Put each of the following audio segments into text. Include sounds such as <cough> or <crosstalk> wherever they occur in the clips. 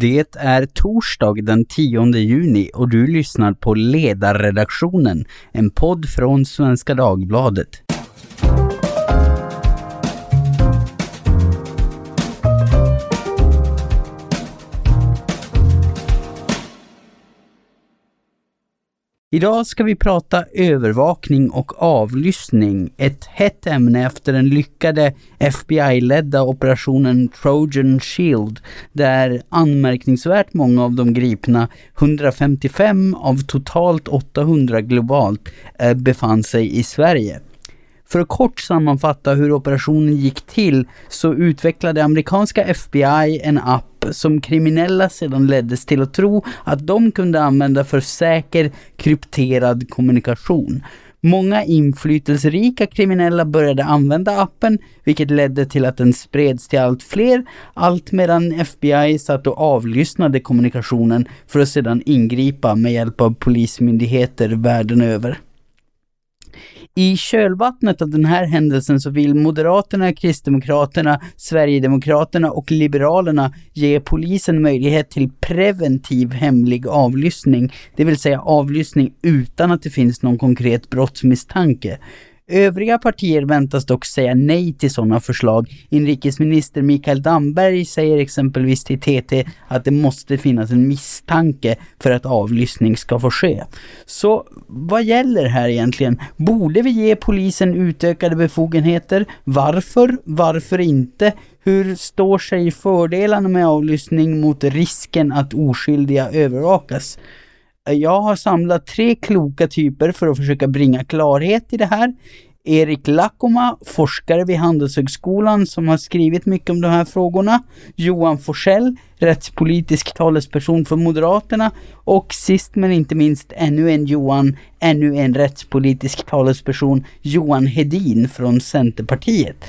Det är torsdag den 10 juni och du lyssnar på Ledarredaktionen, en podd från Svenska Dagbladet. Idag ska vi prata övervakning och avlyssning, ett hett ämne efter den lyckade FBI-ledda operationen Trojan Shield, där anmärkningsvärt många av de gripna, 155 av totalt 800 globalt, eh, befann sig i Sverige. För att kort sammanfatta hur operationen gick till så utvecklade amerikanska FBI en app som kriminella sedan leddes till att tro att de kunde använda för säker krypterad kommunikation. Många inflytelserika kriminella började använda appen, vilket ledde till att den spreds till allt fler, allt medan FBI satt och avlyssnade kommunikationen för att sedan ingripa med hjälp av polismyndigheter världen över. I kölvattnet av den här händelsen så vill Moderaterna, Kristdemokraterna, Sverigedemokraterna och Liberalerna ge polisen möjlighet till preventiv hemlig avlyssning, det vill säga avlyssning utan att det finns någon konkret brottsmisstanke. Övriga partier väntas dock säga nej till sådana förslag. Inrikesminister Mikael Damberg säger exempelvis till TT att det måste finnas en misstanke för att avlyssning ska få ske. Så vad gäller här egentligen? Borde vi ge polisen utökade befogenheter? Varför? Varför inte? Hur står sig fördelarna med avlyssning mot risken att oskyldiga övervakas? Jag har samlat tre kloka typer för att försöka bringa klarhet i det här. Erik Lakoma, forskare vid Handelshögskolan som har skrivit mycket om de här frågorna. Johan Forsell, rättspolitisk talesperson för Moderaterna. Och sist men inte minst ännu en Johan, ännu en rättspolitisk talesperson, Johan Hedin från Centerpartiet.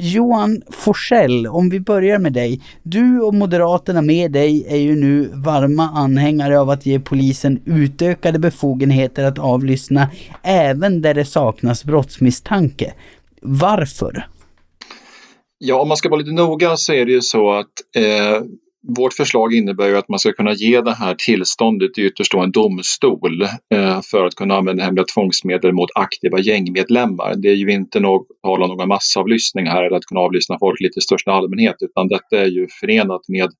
Johan Forsell, om vi börjar med dig. Du och Moderaterna med dig är ju nu varma anhängare av att ge polisen utökade befogenheter att avlyssna även där det saknas brottsmisstanke. Varför? Ja, om man ska vara lite noga så är det ju så att eh, vårt förslag innebär ju att man ska kunna ge det här tillståndet till ytterst en domstol eh, för att kunna använda hemliga tvångsmedel mot aktiva gängmedlemmar. Det är ju inte något tal om någon massavlyssning här eller att kunna avlyssna folk lite i största allmänhet utan detta är ju förenat med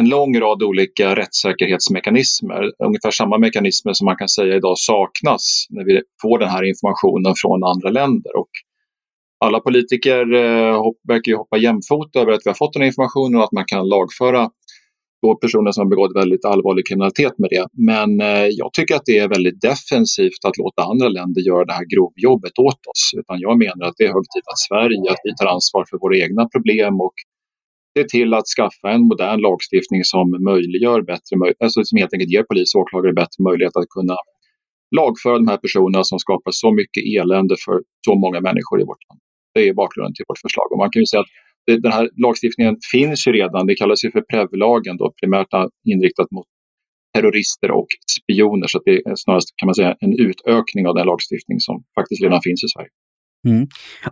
en lång rad olika rättssäkerhetsmekanismer. Ungefär samma mekanismer som man kan säga idag saknas när vi får den här informationen från andra länder. Och alla politiker eh, verkar ju hoppa jämfota över att vi har fått den informationen och att man kan lagföra då personer som har begått väldigt allvarlig kriminalitet med det. Men eh, jag tycker att det är väldigt defensivt att låta andra länder göra det här grovjobbet åt oss. Utan jag menar att det är hög tid att Sverige, att vi tar ansvar för våra egna problem och ser till att skaffa en modern lagstiftning som möjliggör bättre, alltså som helt enkelt ger polis och åklagare bättre möjlighet att kunna lagföra de här personerna som skapar så mycket elände för så många människor i vårt land. Det är bakgrunden till vårt förslag. Och man kan ju säga att den här lagstiftningen finns ju redan. Det kallas ju för PREV-lagen, då, primärt inriktat mot terrorister och spioner. Så det är snarast kan man säga en utökning av den lagstiftning som faktiskt redan finns i Sverige. Mm.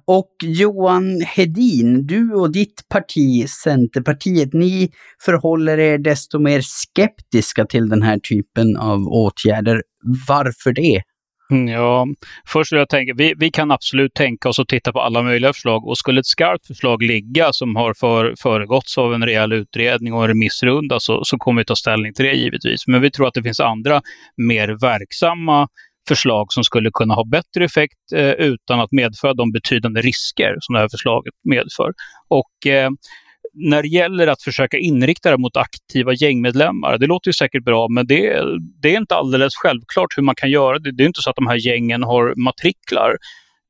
Och Johan Hedin, du och ditt parti, Centerpartiet, ni förhåller er desto mer skeptiska till den här typen av åtgärder. Varför det? Mm, ja, först vill jag tänka, vi, vi kan absolut tänka oss att titta på alla möjliga förslag och skulle ett skarpt förslag ligga som har för, föregåtts av en rejäl utredning och en remissrunda så, så kommer vi ta ställning till det givetvis. Men vi tror att det finns andra mer verksamma förslag som skulle kunna ha bättre effekt eh, utan att medföra de betydande risker som det här förslaget medför. Och eh, när det gäller att försöka inrikta det mot aktiva gängmedlemmar, det låter ju säkert bra, men det, det är inte alldeles självklart hur man kan göra det. Det är inte så att de här gängen har matriklar.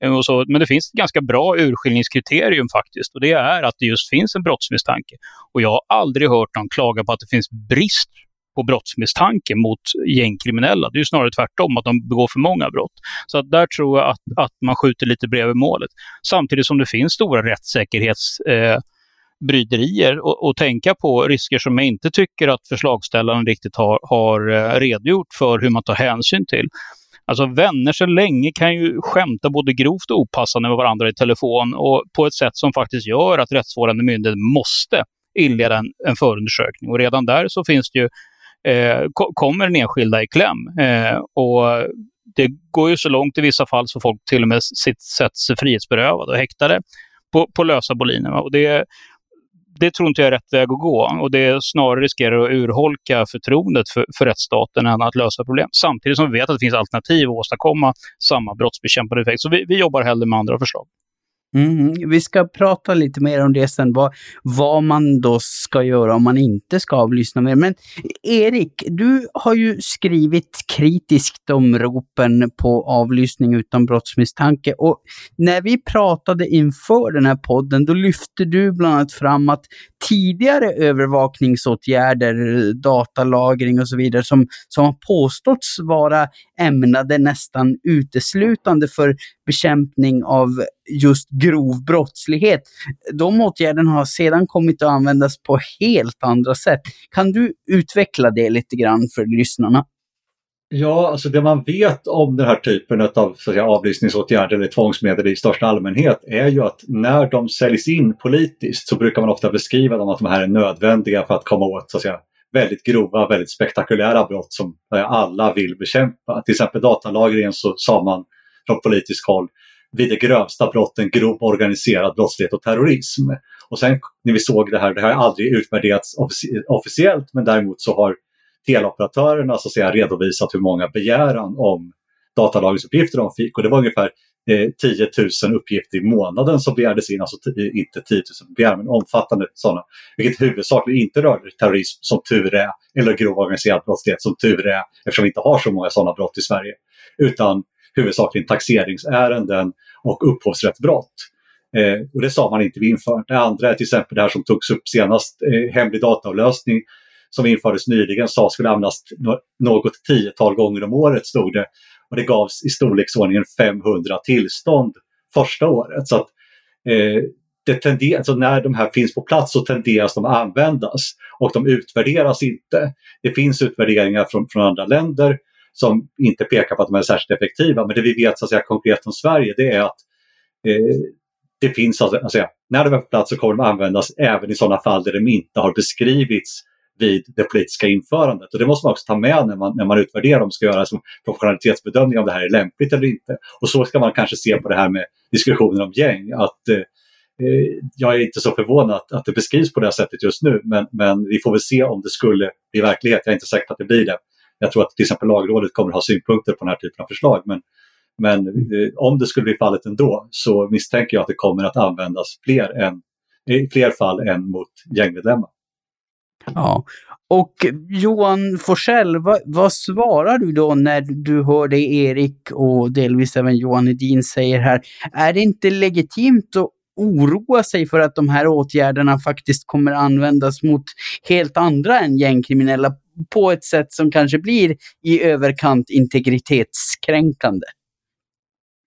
Eh, och så, men det finns ett ganska bra urskiljningskriterium faktiskt och det är att det just finns en brottsmisstanke. Och jag har aldrig hört någon klaga på att det finns brist på brottsmisstanke mot gängkriminella. Det är ju snarare tvärtom, att de begår för många brott. Så att där tror jag att, att man skjuter lite bredvid målet. Samtidigt som det finns stora rättssäkerhets eh, bryderier och, och, tänka på risker som jag inte tycker att förslagställaren riktigt har, har eh, redogjort för hur man tar hänsyn till. Alltså vänner så länge kan ju skämta både grovt och opassande med varandra i telefon och på ett sätt som faktiskt gör att rättsvårdande myndigheter måste inleda en, en förundersökning. Och redan där så finns det ju, eh, kommer den enskilda i kläm. Eh, och det går ju så långt i vissa fall så folk till och med sätts frihetsberövade och häktade på, på lösa boliner. Och det, det tror inte jag är rätt väg att gå och det snarare riskerar att urholka förtroendet för, för rättsstaten än att lösa problem. Samtidigt som vi vet att det finns alternativ att åstadkomma samma brottsbekämpande effekt. Så vi, vi jobbar hellre med andra förslag. Mm, vi ska prata lite mer om det sen, vad, vad man då ska göra om man inte ska avlyssna mer. Men Erik, du har ju skrivit kritiskt om ropen på avlyssning utan brottsmisstanke. Och när vi pratade inför den här podden, då lyfte du bland annat fram att tidigare övervakningsåtgärder, datalagring och så vidare, som, som har påståtts vara ämnade nästan uteslutande för bekämpning av just grov brottslighet. De åtgärderna har sedan kommit att användas på helt andra sätt. Kan du utveckla det lite grann för lyssnarna? Ja, alltså det man vet om den här typen av så att säga, avlyssningsåtgärder eller tvångsmedel i största allmänhet är ju att när de säljs in politiskt så brukar man ofta beskriva dem att de här är nödvändiga för att komma åt så att säga, väldigt grova, väldigt spektakulära brott som eh, alla vill bekämpa. Till exempel datalagringen så sa man från politiskt håll vid de grövsta brotten grov organiserad brottslighet och terrorism. Och sen när vi såg det här, det har aldrig utvärderats officiellt men däremot så har teleoperatörerna så att säga, redovisat hur många begäran om datalagringsuppgifter de fick och det var ungefär eh, 10 000 uppgifter i månaden som begärdes in, alltså inte 10 000 begär, men omfattande sådana. Vilket huvudsakligen inte rörde terrorism som tur är, eller grov organiserad brottslighet som tur är, eftersom vi inte har så många sådana brott i Sverige. Utan huvudsakligen taxeringsärenden och upphovsrättsbrott. Eh, och det sa man inte vid införandet. Det andra är till exempel det här som togs upp senast, eh, hemlig dataavlösning som infördes nyligen sa skulle användas något tiotal gånger om året stod det. Och det gavs i storleksordningen 500 tillstånd första året. Så att, eh, det tenderar, alltså när de här finns på plats så tenderas de att användas och de utvärderas inte. Det finns utvärderingar från, från andra länder som inte pekar på att de är särskilt effektiva. Men det vi vet så att säga, konkret om Sverige det är att eh, det finns, alltså, när de är på plats så kommer de användas även i sådana fall där de inte har beskrivits vid det politiska införandet. Och det måste man också ta med när man, när man utvärderar om ska göra en proportionalitetsbedömning om det här är lämpligt eller inte. Och så ska man kanske se på det här med diskussioner om gäng. Att, eh, eh, jag är inte så förvånad att, att det beskrivs på det här sättet just nu men, men vi får väl se om det skulle bli verklighet. Jag är inte säker på att det blir det. Jag tror att till exempel Lagrådet kommer att ha synpunkter på den här typen av förslag. Men, men eh, om det skulle bli fallet ändå så misstänker jag att det kommer att användas fler, än, i fler fall än mot gängmedlemmar. Ja. Och Johan Forsell, vad, vad, svarar du då när du hör det Erik och delvis även Johan Edin säger här? Är det inte legitimt att oroa sig för att de här åtgärderna faktiskt kommer användas mot helt andra än gängkriminella på ett sätt som kanske blir i överkant integritetskränkande?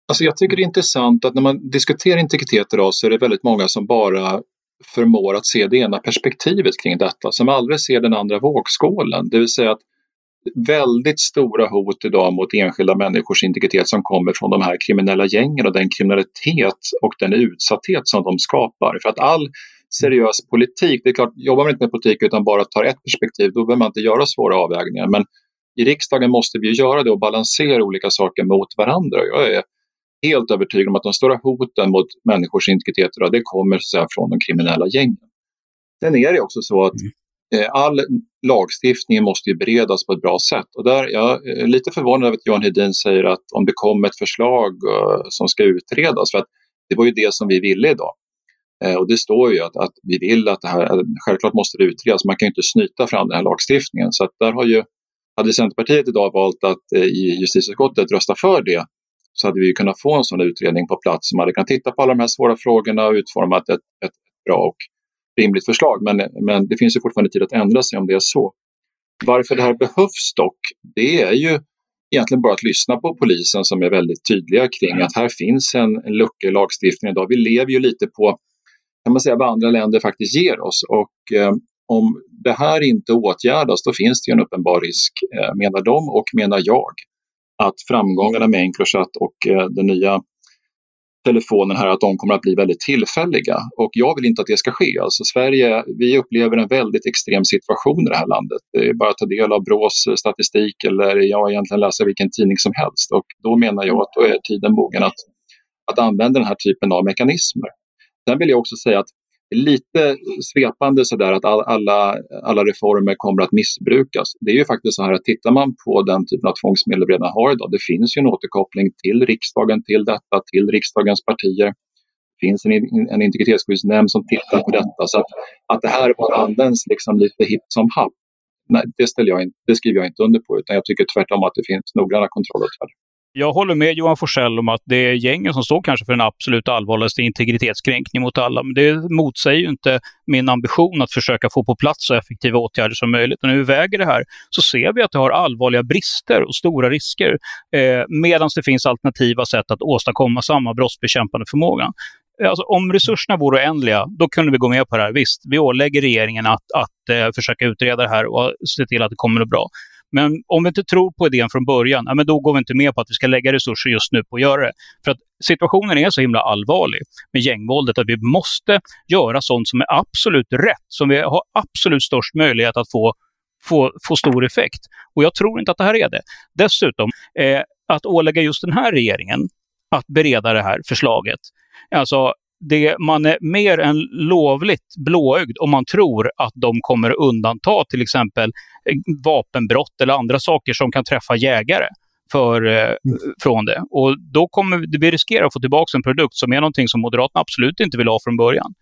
Alltså jag tycker det är intressant att när man diskuterar integritet idag så är det väldigt många som bara förmår att se det ena perspektivet kring detta, som aldrig ser den andra vågskålen. Det vill säga att väldigt stora hot idag mot enskilda människors integritet som kommer från de här kriminella gängen och den kriminalitet och den utsatthet som de skapar. För att all seriös politik, det är klart, jobbar man inte med politik utan bara tar ett perspektiv, då behöver man inte göra svåra avvägningar. Men i riksdagen måste vi göra det och balansera olika saker mot varandra. Jag är helt övertygad om att de stora hoten mot människors integritet idag, det kommer så säga, från de kriminella gängen. Sen är det också så att mm. eh, all lagstiftning måste ju beredas på ett bra sätt. Och där, jag är lite förvånad över att Johan Hedin säger att om det kommer ett förslag uh, som ska utredas, för att det var ju det som vi ville idag. Eh, och det står ju att, att, vi vill att det här, eh, självklart måste det utredas, man kan ju inte snyta fram den här lagstiftningen. Så att där har ju, hade Centerpartiet idag valt att eh, i justitieutskottet rösta för det så hade vi kunnat få en sån utredning på plats som hade kunnat titta på alla de här svåra frågorna och utformat ett, ett bra och rimligt förslag. Men, men det finns ju fortfarande tid att ändra sig om det är så. Varför det här behövs dock, det är ju egentligen bara att lyssna på polisen som är väldigt tydliga kring att här finns en, en lucka i lagstiftningen idag. Vi lever ju lite på kan man säga, vad andra länder faktiskt ger oss. Och eh, om det här inte åtgärdas då finns det en uppenbar risk, eh, menar de och menar jag, att framgångarna med Encrochat och eh, den nya telefonen här att de kommer att bli väldigt tillfälliga och jag vill inte att det ska ske. Alltså Sverige, vi upplever en väldigt extrem situation i det här landet. Det är bara att ta del av Brås eh, statistik eller ja, egentligen läsa vilken tidning som helst och då menar jag att då är tiden mogen att, att använda den här typen av mekanismer. Sen vill jag också säga att lite svepande sådär att alla, alla reformer kommer att missbrukas. Det är ju faktiskt så här att tittar man på den typen av tvångsmedel vi redan har idag, det finns ju en återkoppling till riksdagen, till detta, till riksdagens partier. Det finns en, en integritetsskyddsnämnd som tittar på detta. Så att, att det här bara används liksom lite hipp som happ, nej, det, ställer jag in, det skriver jag inte under på, utan jag tycker tvärtom att det finns noggranna kontrollåtgärder jag håller med Johan Forsell om att det är gängen som står kanske för den absolut allvarligaste integritetskränkningen mot alla. Men det motsäger ju inte min ambition att försöka få på plats så effektiva åtgärder som möjligt. Och när vi väger det här så ser vi att det har allvarliga brister och stora risker. Eh, Medan det finns alternativa sätt att åstadkomma samma brottsbekämpande förmåga. Alltså, om resurserna vore oändliga, då kunde vi gå med på det här. Visst, vi ålägger regeringen att, att eh, försöka utreda det här och se till att det kommer att bra. Men om vi inte tror på idén från början, ja, men då går vi inte med på att vi ska lägga resurser just nu på att göra det. För att situationen är så himla allvarlig med gängvåldet att vi måste göra sånt som är absolut rätt, som vi har absolut störst möjlighet att få, få, få stor effekt. Och jag tror inte att det här är det. Dessutom, eh, att ålägga just den här regeringen att bereda det här förslaget, alltså det, man är mer än lovligt blåögd om man tror att de kommer undanta till exempel vapenbrott eller andra saker som kan träffa jägare för, eh, mm. från det. Och då kommer vi riskera att få tillbaka en produkt som är någonting som Moderaterna absolut inte vill ha från början.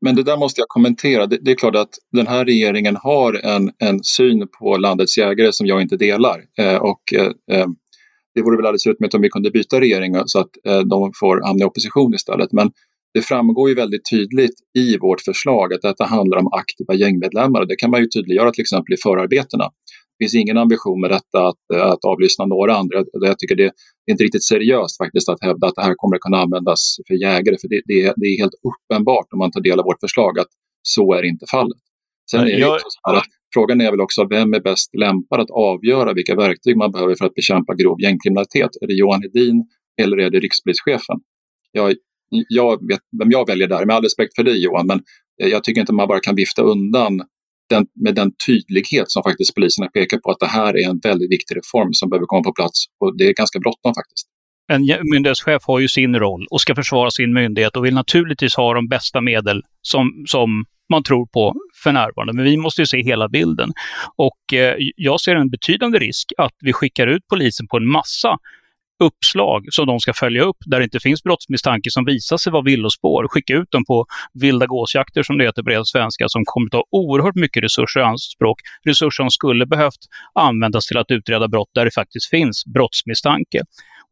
Men det där måste jag kommentera. Det, det är klart att den här regeringen har en, en syn på landets jägare som jag inte delar. Eh, och eh, eh det vore väl alldeles utmärkt om vi kunde byta regering så att eh, de får hamna i opposition istället. Men det framgår ju väldigt tydligt i vårt förslag att detta handlar om aktiva gängmedlemmar. Det kan man ju tydliggöra till exempel i förarbetena. Det finns ingen ambition med detta att, att avlyssna några andra. Jag tycker det är inte riktigt seriöst faktiskt att hävda att det här kommer att kunna användas för jägare. För det, det, är, det är helt uppenbart om man tar del av vårt förslag att så är inte fallet. Sen är det jag... så här att Frågan är väl också vem är bäst lämpad att avgöra vilka verktyg man behöver för att bekämpa grov gängkriminalitet? Är det Johan Hedin eller är det rikspolischefen? Jag, jag vet vem jag väljer där, med all respekt för dig Johan, men eh, jag tycker inte man bara kan vifta undan den, med den tydlighet som faktiskt poliserna pekar på att det här är en väldigt viktig reform som behöver komma på plats och det är ganska bråttom faktiskt. En myndighetschef har ju sin roll och ska försvara sin myndighet och vill naturligtvis ha de bästa medel som, som man tror på för närvarande. Men vi måste ju se hela bilden. Och eh, jag ser en betydande risk att vi skickar ut polisen på en massa uppslag som de ska följa upp där det inte finns brottsmisstanke som visar sig vara villospår. Skicka ut dem på vilda gåsjakter som det heter på ren svenska som kommer ta oerhört mycket resurser i anspråk. Resurser som skulle behövt användas till att utreda brott där det faktiskt finns brottsmisstanke.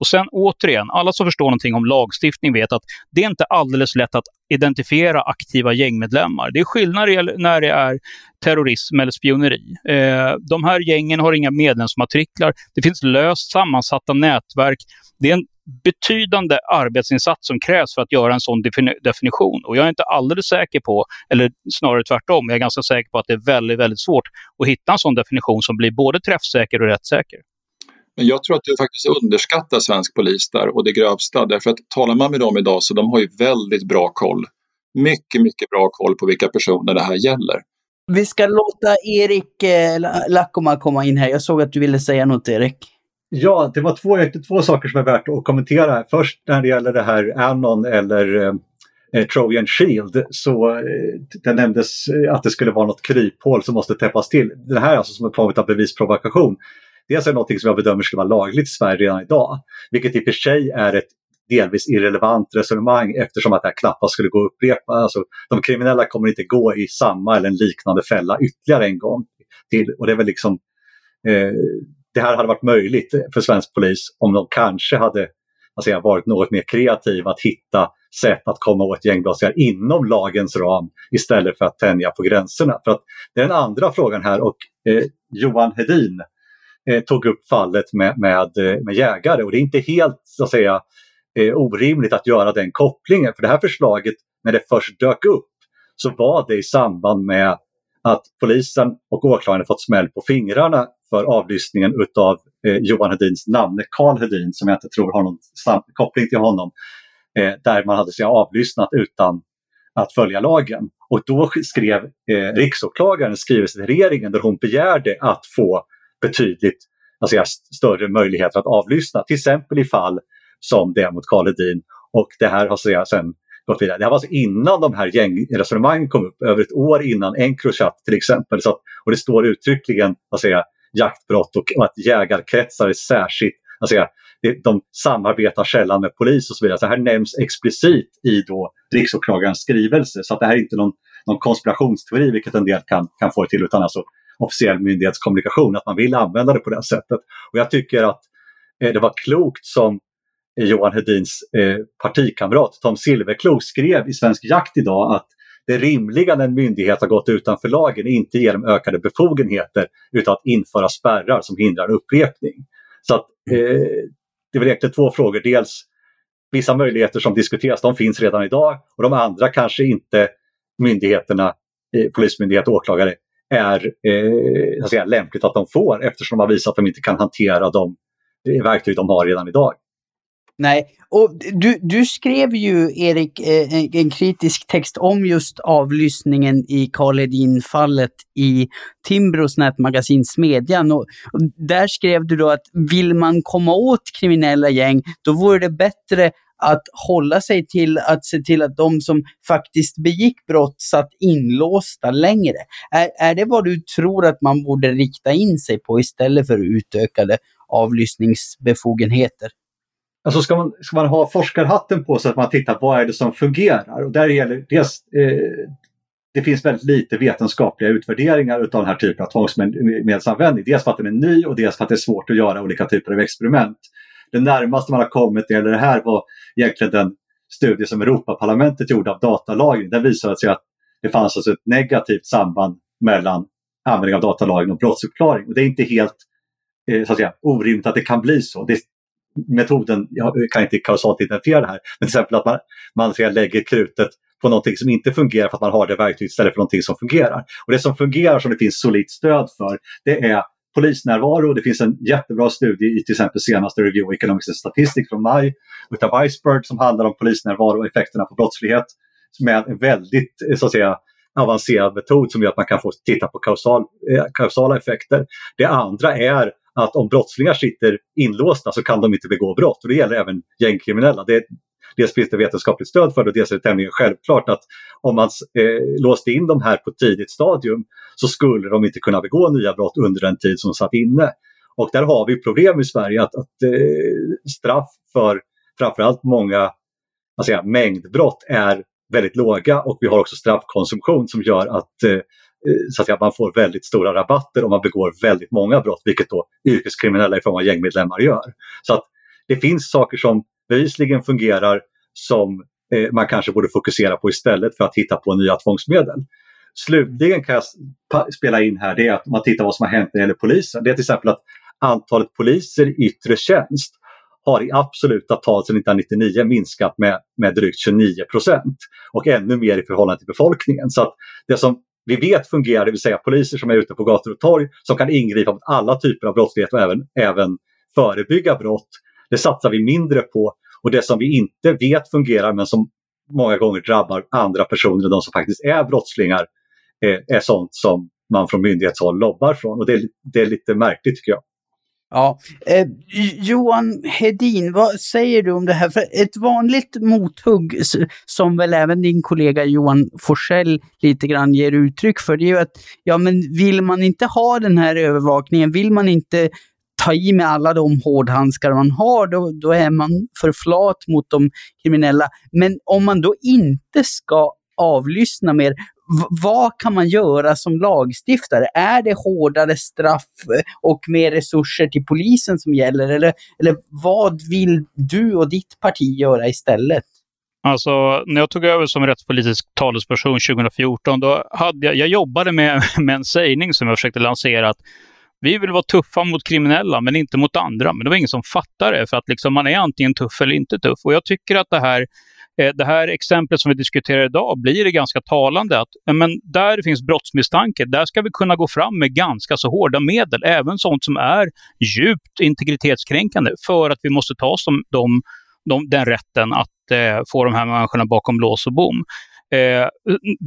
Och sen återigen, alla som förstår någonting om lagstiftning vet att det är inte alldeles lätt att identifiera aktiva gängmedlemmar. Det är skillnad när det är terrorism eller spioneri. Eh, de här gängen har inga medlemsmatriklar. Det finns löst sammansatta nätverk. Det är en betydande arbetsinsats som krävs för att göra en sån definition. Och jag är inte alldeles säker på, eller snarare tvärtom, jag är ganska säker på att det är väldigt, väldigt svårt att hitta en sån definition som blir både träffsäker och rättssäker. Men jag tror att du faktiskt underskattar svensk polis där och det grövsta. Därför att talar man med dem idag så de har ju väldigt bra koll. Mycket, mycket bra koll på vilka personer det här gäller. Vi ska låta Erik eh, Lackoma komma in här. Jag såg att du ville säga något Erik. Ja, det var två, två saker som är värt att kommentera. Först när det gäller det här Anon eller eh, eh Trojan Shield så eh, det nämndes att det skulle vara något kryphål som måste täppas till. Det här är alltså som en form av bevisprovokation. Dels är det något som jag bedömer skulle vara lagligt i Sverige redan idag, vilket i och för sig är ett delvis irrelevant resonemang eftersom att det här knappast skulle gå att upprepa. Alltså, de kriminella kommer inte gå i samma eller en liknande fälla ytterligare en gång. Till. Och det är väl liksom, eh, det här hade varit möjligt för svensk polis om de kanske hade alltså, varit något mer kreativa att hitta sätt att komma åt gängbrottslingar inom lagens ram istället för att tänja på gränserna. För att det är den andra frågan här och eh, Johan Hedin eh, Eh, tog upp fallet med, med, eh, med jägare och det är inte helt så att säga eh, orimligt att göra den kopplingen. För det här förslaget, när det först dök upp, så var det i samband med att polisen och åklagaren fått smäll på fingrarna för avlyssningen utav eh, Johan Hedins namne Karl Hedin, som jag inte tror har någon koppling till honom. eh, där man hade sig avlyssnat utan att följa lagen. Och då skrev eh, riksåklagaren en skrivelse till regeringen där hon begärde att få betydligt alltså, större möjligheter att avlyssna, till exempel i fall som det mot Karl Hedin. Och det här har så sen gått vidare. Det här var alltså innan de här gängresonemangen kom upp, över ett år innan Encrochat till exempel. Så att, och det står uttryckligen vad säger, jaktbrott och, och att jägarkretsar är särskilt Alltså, de samarbetar sällan med polis och så vidare. Så här nämns explicit i då riksåklagarens skrivelse. Så att det här är inte någon, någon konspirationsteori, vilket en del kan, kan få det till, utan alltså officiell myndighetskommunikation, att man vill använda det på det sättet. Och jag tycker att eh, det var klokt som Johan Hedins eh, partikamrat Tom Silverklok skrev i Svensk Jakt idag att det rimliga när en myndighet har gått utanför lagen är inte ge dem ökade befogenheter utan att införa spärrar som hindrar upprepning. Så att, eh, det är väl egentligen två frågor. Dels vissa möjligheter som diskuteras, de finns redan idag och de andra kanske inte myndigheterna, eh, polismyndighet och åklagare är eh, säga, lämpligt att de får eftersom de har visat att de inte kan hantera de verktyg de har redan idag. Nej, och du, du skrev ju, Erik, eh, en, en, kritisk text om just avlyssningen i Karl Hedin-fallet i Timbros nätmagasin Smedjan. Och, och, där skrev du då att vill man komma åt kriminella gäng, då vore det bättre att hålla sig till att se till att de som faktiskt begick brott satt inlåsta längre. Är, är det vad du tror att man borde rikta in sig på istället för utökade avlyssningsbefogenheter? Alltså ska man, ska man ha forskarhatten på sig att man tittar på vad är det som fungerar? Och där gäller dels, eh, det finns väldigt lite vetenskapliga utvärderingar av den här typen av tvångsmedelsanvändning. Dels för att den är ny och dels för att det är svårt att göra olika typer av experiment. Det närmaste man har kommit det det här var egentligen den studie som Europaparlamentet gjorde av datalagring. Den visade sig att det fanns alltså ett negativt samband mellan användning av datalagring och brottsuppklaring. Och det är inte helt eh, så att säga, orimligt att det kan bli så. Det, metoden, jag kan inte kausalt identifiera det här, men till exempel att man, man ska lägger krutet på någonting som inte fungerar för att man har det verktyget istället för någonting som fungerar. Och det som fungerar som det finns solitt stöd för, det är polisnärvaro. Det finns en jättebra studie i till exempel senaste Review of Economics and Statistics från maj utav Iceberg som handlar om polisnärvaro och effekterna på brottslighet med en väldigt eh, så att säga, avancerad metod som gör att man kan få titta på kausal, eh, kausala effekter. Det andra är att om brottslingar sitter inlåsta så kan de inte begå brott och det gäller även gängkriminella. Det, dels finns det vetenskapligt stöd för det och dels är det tämligen självklart att om man eh, låste in de här på ett tidigt stadium så skulle de inte kunna begå nya brott under den tid som de satt inne. Och där har vi problem i Sverige att, att eh, straff för framförallt många säga, mängdbrott är väldigt låga och vi har också straffkonsumtion som gör att eh, så att säga, man får väldigt stora rabatter om man begår väldigt många brott, vilket då yrkeskriminella i form av gängmedlemmar gör. Så att det finns saker som bevisligen fungerar som eh, man kanske borde fokusera på istället för att hitta på nya tvångsmedel. Slutligen kan jag spela in här det är att man tittar vad som har hänt när det gäller polisen. Det är till exempel att antalet poliser i yttre tjänst har i absoluta tal sedan 1999 minskat med, med drygt 29 procent och ännu mer i förhållande till befolkningen. Så att det som vi vet fungerar, det vill säga poliser som är ute på gator och torg som kan ingripa mot alla typer av brottslighet och även, även förebygga brott. Det satsar vi mindre på och det som vi inte vet fungerar men som många gånger drabbar andra personer de som faktiskt är brottslingar är, är sånt som man från myndighetshåll lobbar från och det är, det är lite märkligt tycker jag. Ja, eh, Johan Hedin, vad säger du om det här? För ett vanligt mothugg som väl även din kollega Johan Forsell lite grann ger uttryck för, det är ju att ja, men vill man inte ha den här övervakningen, vill man inte ta i med alla de hårdhandskar man har, då, då är man för flat mot de kriminella. Men om man då inte ska avlyssna mer, vad kan man göra som lagstiftare? Är det hårdare straff eh, och mer resurser till polisen som gäller? Eller, eller vad vill du och ditt parti göra istället? Alltså, när jag tog över som rättspolitisk talesperson 2014, då hade jag, jag jobbade med, <laughs> med en sägning som jag försökte lansera. att vi vill vara tuffa mot kriminella, men inte mot andra. Men det var ingen som fattade det, för att liksom man är antingen tuff eller inte tuff. Och jag tycker att det här eh, det här exemplet som vi diskuterar idag blir det ganska talande att men där det finns brottsmisstanke, där ska vi kunna gå fram med ganska så hårda medel, även sånt som är djupt integritetskränkande, för att vi måste ta oss de, de, den rätten att eh, få de här människorna bakom lås och bom. Eh,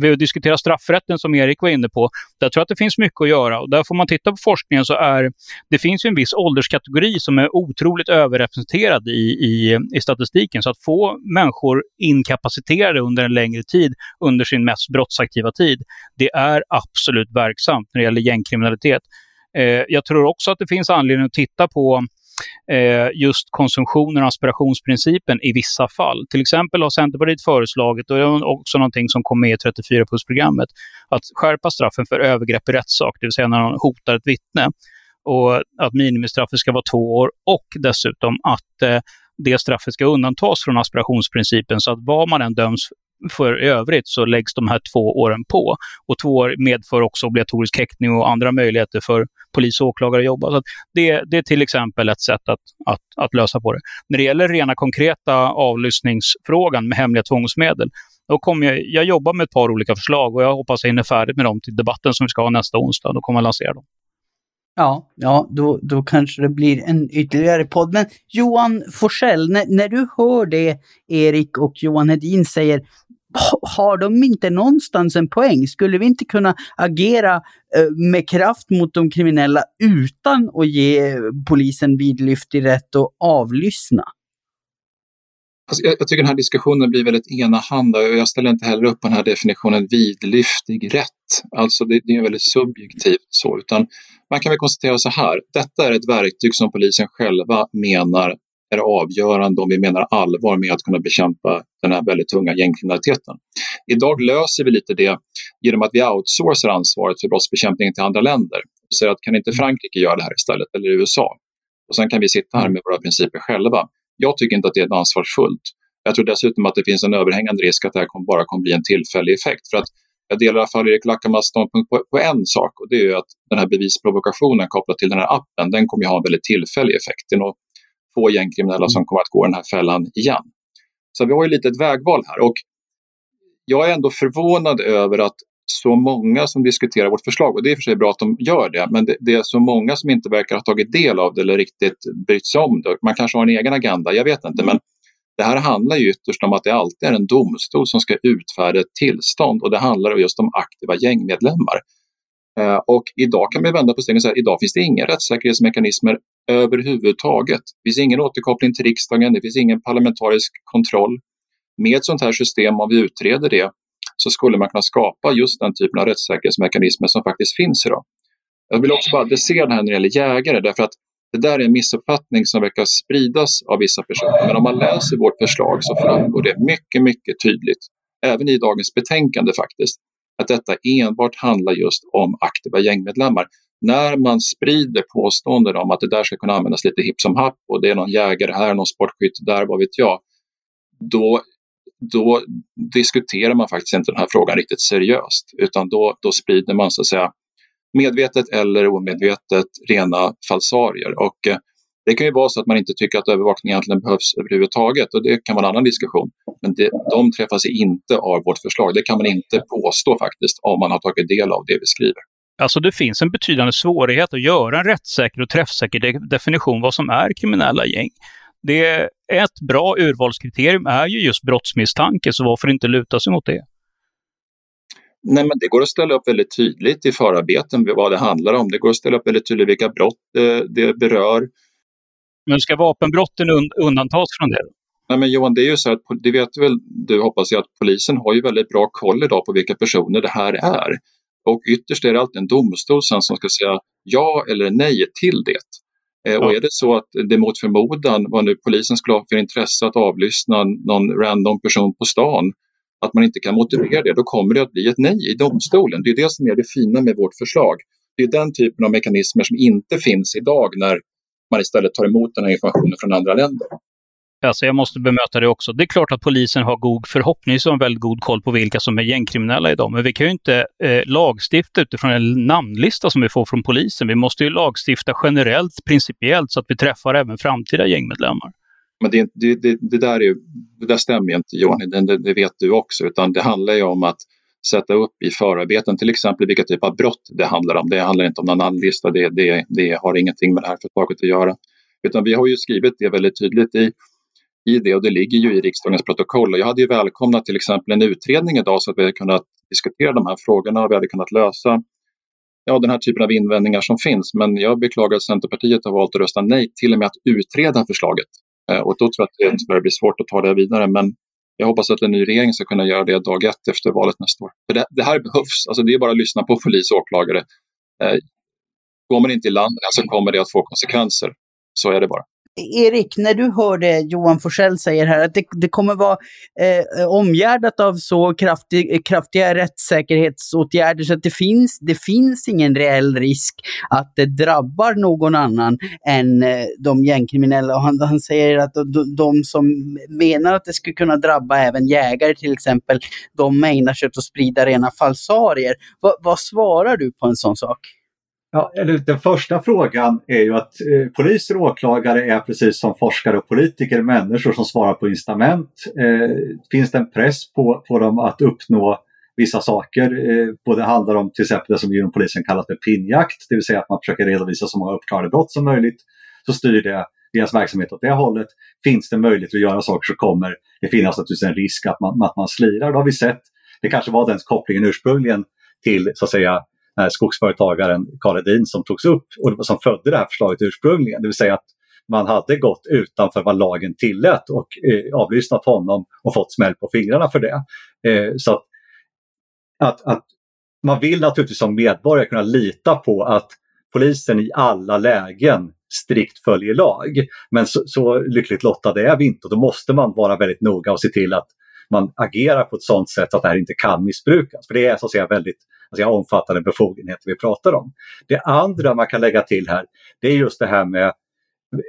vi diskuterar straffrätten som Erik var inne på. Där tror jag att det finns mycket att göra och där får man titta på forskningen så är det finns ju en viss ålderskategori som är otroligt överrepresenterad i, i, i statistiken. Så att få människor inkapaciterade under en längre tid under sin mest brottsaktiva tid, det är absolut verksamt när det gäller gängkriminalitet. Eh, jag tror också att det finns anledning att titta på Eh, just konsumtionen och aspirationsprincipen i vissa fall. Till exempel har Centerpartiet föreslagit, och det är också någonting som kom med i 34-punktsprogrammet, att skärpa straffen för övergrepp i rättssak, det vill säga när någon hotar ett vittne. Och att minimistraffet ska vara två år och dessutom att eh, det straffet ska undantas från aspirationsprincipen så att vad man än döms för övrigt så läggs de här två åren på. Och två år medför också obligatorisk häktning och andra möjligheter för polis och åklagare att jobba. Så det, det är till exempel ett sätt att, att, att lösa på det. När det gäller rena konkreta avlyssningsfrågan med hemliga tvångsmedel, då kommer jag, jag jobbar med ett par olika förslag och jag hoppas jag hinner färdigt med dem till debatten som vi ska ha nästa onsdag. Då kommer jag lansera dem. Ja, ja då, då kanske det blir en ytterligare podd. Men Johan Forsell, när, när du hör det Erik och Johan Hedin säger, har de inte någonstans en poäng? Skulle vi inte kunna agera eh, med kraft mot de kriminella utan att ge eh, polisen vidlyftig rätt att avlyssna? Alltså jag, jag, tycker den här diskussionen blir väldigt enahanda och jag ställer inte heller upp på den här definitionen vidlyftig rätt. Alltså det, det är väldigt subjektivt så, utan man kan väl konstatera så här. Detta är ett verktyg som polisen själva menar är avgörande om vi menar allvar med att kunna bekämpa den här väldigt tunga gängkriminaliteten. Idag löser vi lite det genom att vi outsourcar ansvaret för brottsbekämpningen till andra länder. Och säger att kan inte Frankrike göra det här istället, eller USA? Och sen kan vi sitta här med våra principer själva. Jag tycker inte att det är ansvarsfullt. Jag tror dessutom att det finns en överhängande risk att det här bara kommer bli en tillfällig effekt. För att jag delar i alla fall Erik Lackamas ståndpunkt på, på, en sak och det är att den här bevisprovokationen kopplat till den här appen, den kommer ha en väldigt tillfällig effekt. Det är nog få gängkriminella som kommer att gå den här fällan igen. Så vi har ju lite ett vägval här och jag är ändå förvånad över att så många som diskuterar vårt förslag, och det är i och för sig bra att de gör det, men det, det, är så många som inte verkar ha tagit del av det eller riktigt brytt sig om det. Man kanske har en egen agenda, jag vet inte, men det här handlar ju ytterst om att det alltid är en domstol som ska utfärda ett tillstånd och det handlar just om aktiva gängmedlemmar. Eh, och idag kan vi vända på stegen och säga att idag finns det inga rättssäkerhetsmekanismer överhuvudtaget. Det finns ingen återkoppling till riksdagen, det finns ingen parlamentarisk kontroll. Med ett sånt här system, om vi utreder det, så skulle man kunna skapa just den typen av rättssäkerhetsmekanismer som faktiskt finns idag. Jag vill också bara adressera det här när det gäller jägare, därför att det där är en missuppfattning som verkar spridas av vissa personer. Men om man läser vårt förslag så framgår det mycket, mycket tydligt, även i dagens betänkande faktiskt, att detta enbart handlar just om aktiva gängmedlemmar. När man sprider påståenden om att det där ska kunna användas lite hipp som happ och det är någon jägare här, någon sportskytt där, vad vet jag. Då, då diskuterar man faktiskt inte den här frågan riktigt seriöst utan då, då sprider man så att säga medvetet eller omedvetet rena falsarier. Och eh, det kan ju vara så att man inte tycker att övervakning egentligen behövs överhuvudtaget och det kan vara en annan diskussion. Men det, de träffas inte av vårt förslag. Det kan man inte påstå faktiskt om man har tagit del av det vi skriver. Alltså det finns en betydande svårighet att göra en rättssäker och träffsäker de definition vad som är kriminella gäng. Det ett bra urvalskriterium är ju just brottsmisstanke, så varför inte luta sig mot det? Nej, men det går att ställa upp väldigt tydligt i förarbeten vad det handlar om. Det går att ställa upp väldigt tydligt vilka brott det, det berör. Men ska vapenbrotten undantas från det? Nej, men Johan, det är ju så att det vet väl du hoppas jag att polisen har ju väldigt bra koll idag på vilka personer det här är. Och ytterst är det alltid en domstol som ska säga ja eller nej till det. Eh, ja. Och är det så att det mot förmodan, vad nu polisen skulle ha för intresse att avlyssna någon random person på stan, att man inte kan motivera det, då kommer det att bli ett nej i domstolen. Det är det som är det fina med vårt förslag. Det är den typen av mekanismer som inte finns idag när man istället tar emot den här informationen från andra länder. Alltså jag måste bemöta det också. Det är klart att polisen har god, förhoppningsvis har väldigt god koll på vilka som är gängkriminella idag. Men vi kan ju inte eh, lagstifta utifrån en namnlista som vi får från polisen. Vi måste ju lagstifta generellt, principiellt, så att vi träffar även framtida gängmedlemmar. Men det, det, det, det där, är, det där stämmer ju inte Johan, det, det, vet du också, utan det handlar ju om att sätta upp i förarbeten till exempel vilka typ av brott det handlar om. Det handlar inte om någon namnlista, det, det, det har ingenting med det här förslaget att göra. Utan vi har ju skrivit det väldigt tydligt i i det och det ligger ju i riksdagens protokoll. Jag hade ju välkomnat till exempel en utredning idag så att vi hade kunnat diskutera de här frågorna och vi hade kunnat lösa ja, den här typen av invändningar som finns. Men jag beklagar att Centerpartiet har valt att rösta nej till och med att utreda förslaget. Eh, och då tror jag att det börjar blir svårt att ta det vidare. Men jag hoppas att en ny regering ska kunna göra det dag ett efter valet nästa år. För det, det här behövs. Alltså det är bara att lyssna på polis och åklagare. Eh, går man inte i land så kommer det att få konsekvenser. Så är det bara. Erik, när du hör det Johan Forsell säger här, att det, det kommer vara eh, omgärdat av så kraftig, kraftiga rättssäkerhetsåtgärder så att det finns, det finns ingen reell risk att det drabbar någon annan än eh, de gängkriminella. Och han, han säger att de, de, som menar att det skulle kunna drabba även jägare till exempel, de ägnar sig åt att sprida rena falsarier. Va, vad svarar du på en sån sak? Ja, eller den första frågan är ju att eh, poliser och åklagare är precis som forskare och politiker människor som svarar på incitament. Eh, finns det en press på, på dem att uppnå vissa saker? Eh, både handlar om till exempel det som inom polisen kallas för pinjakt, det vill säga att man försöker redovisa så många uppklarade brott som möjligt. Så styr det deras verksamhet åt det hållet. Finns det möjlighet att göra saker så kommer det finnas naturligtvis en risk att man, att man slirar. Det har vi sett. Det kanske var den kopplingen ursprungligen till så att säga Eh, skogsföretagaren Karl Edin som togs upp och som födde det här förslaget ursprungligen. Det vill säga att man hade gått utanför vad lagen tillät och eh, avlyssnat honom och fått smäll på fingrarna för det. Eh, så att, att, att, man vill naturligtvis som medborgare kunna lita på att polisen i alla lägen strikt följer lag. Men så, så lyckligt lottade är vi inte och då måste man vara väldigt noga och se till att man agerar på ett sådant sätt att det här inte kan missbrukas. För det är så att säga väldigt alltså, omfattande befogenheter vi pratar om. Det andra man kan lägga till här, det är just det här med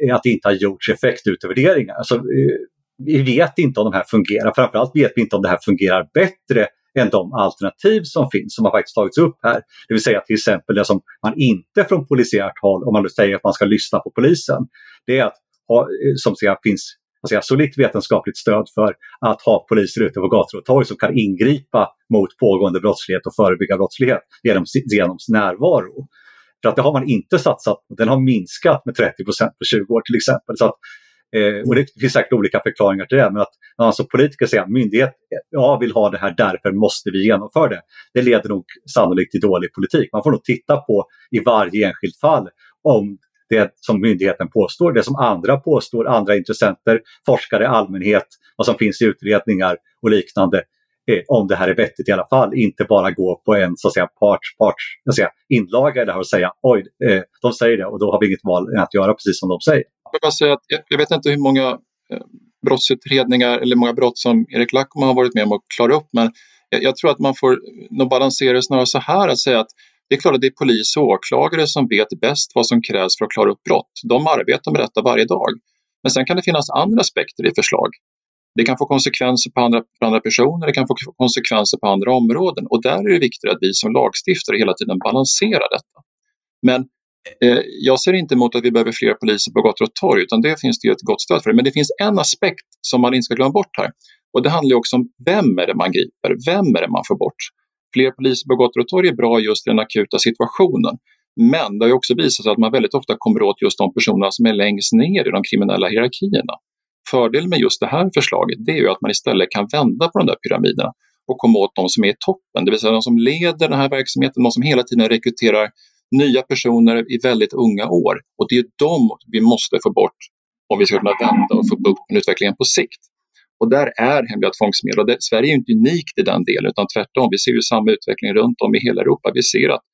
eh, att det inte har gjorts effektutvärderingar. Alltså, eh, vi vet inte om de här fungerar, framförallt vet vi inte om det här fungerar bättre än de alternativ som finns, som har faktiskt tagits upp här. Det vill säga till exempel det som man inte från polisiärt håll, om man nu säger att man ska lyssna på polisen, det är att ha, eh, som säga, finns säga, solitt vetenskapligt stöd för att ha poliser ute på gator och torg som kan ingripa mot pågående brottslighet och förebygga brottslighet genom, genom närvaro. För att det har man inte satsat på. Den har minskat med 30 procent på 20 år till exempel. Så att, eh, och det finns säkert olika förklaringar till det, men att alltså, som politiker säger att myndighet ja, vill ha det här, därför måste vi genomföra det. Det leder nog sannolikt till dålig politik. Man får nog titta på i varje enskilt fall om det som myndigheten påstår, det som andra påstår, andra intressenter, forskare allmänhet, vad som finns i utredningar och liknande, eh, om det här är vettigt i alla fall. Inte bara gå på en så att säga, parts, parts så att säga, inlaga i det här och säga oj, eh, de säger det och då har vi inget val än att göra precis som de säger. Jag, säga att jag vet inte hur många eh, brottsutredningar eller många brott som Erik Lackman har varit med om att klara upp men jag, jag tror att man får nog balansera det snarare så här att säga att det är klart att det är polis och åklagare som vet bäst vad som krävs för att klara upp brott. De arbetar med detta varje dag. Men sen kan det finnas andra aspekter i förslag. Det kan få konsekvenser på andra, på andra personer, det kan få konsekvenser på andra områden och där är det viktigt att vi som lagstiftare hela tiden balanserar detta. Men eh, jag ser inte emot att vi behöver fler poliser på gator och torg utan det finns det ett gott stöd för. Men det finns en aspekt som man inte ska glömma bort här och det handlar också om vem är det man griper, vem är det man får bort? Fler poliser på gator och torg är bra just i den akuta situationen. Men det har också visat sig att man väldigt ofta kommer åt just de personerna som är längst ner i de kriminella hierarkierna. Fördelen med just det här förslaget det är ju att man istället kan vända på de där pyramiderna och komma åt de som är i toppen, det vill säga de som leder den här verksamheten, de som hela tiden rekryterar nya personer i väldigt unga år. Och det är de vi måste få bort om vi ska kunna vända och få bukt med utvecklingen på sikt. Och där är hemliga tvångsmedel. Och det, Sverige är inte unikt i den delen utan tvärtom. Vi ser ju samma utveckling runt om i hela Europa. Vi ser att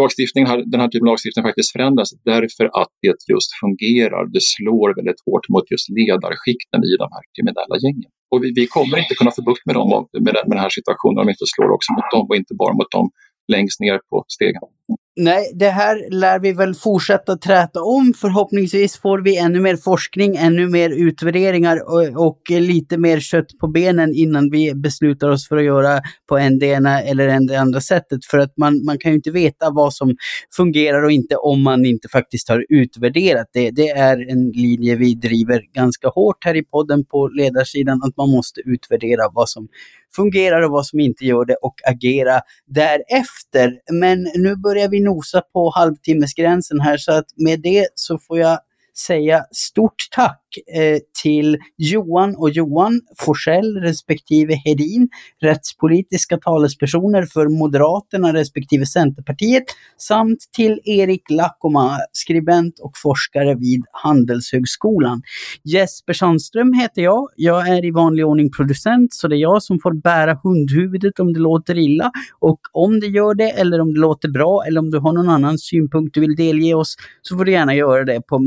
lagstiftningen, den här typen av lagstiftning faktiskt förändras därför att det just fungerar. Det slår väldigt hårt mot just ledarskikten i de här kriminella gängen. Och vi, vi kommer inte kunna få bukt med, dem, med, den, med den här situationen om vi inte slår också mot dem och inte bara mot dem längst ner på stegen. Nej, det här lär vi väl fortsätta träta om. Förhoppningsvis får vi ännu mer forskning, ännu mer utvärderingar och, och, lite mer kött på benen innan vi beslutar oss för att göra på en det ena eller en det andra sättet. För att man, man kan ju inte veta vad som fungerar och inte om man inte faktiskt har utvärderat det. Det är en linje vi driver ganska hårt här i podden på ledarsidan, att man måste utvärdera vad som fungerar och vad som inte gör det och agera därefter. Men nu börjar vi nosa på halvtimmesgränsen här så att med det så får jag säga stort tack eh, till Johan och Johan Forsell respektive Hedin, rättspolitiska talespersoner för Moderaterna respektive Centerpartiet, samt till Erik Lakoma, skribent och forskare vid Handelshögskolan. Jesper Sandström heter jag. Jag är i vanlig ordning producent, så det är jag som får bära hundhuvudet om det låter illa. Och om det gör det, eller om det låter bra, eller om du har någon annan synpunkt du vill delge oss, så får du gärna göra det på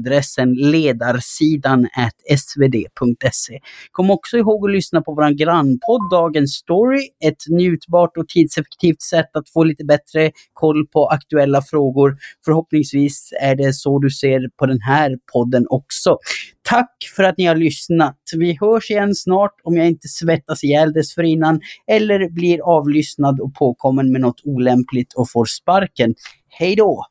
mejladressen ledarsidan svd.se. Kom också ihåg att lyssna på vår grannpodd Dagens Story, ett njutbart och tidseffektivt sätt att få lite bättre koll på aktuella frågor. Förhoppningsvis är det så du ser på den här podden också. Tack för att ni har lyssnat. Vi hörs igen snart om jag inte svettas ihjäl dessförinnan eller blir avlyssnad och påkommen med något olämpligt och får sparken. Hej då!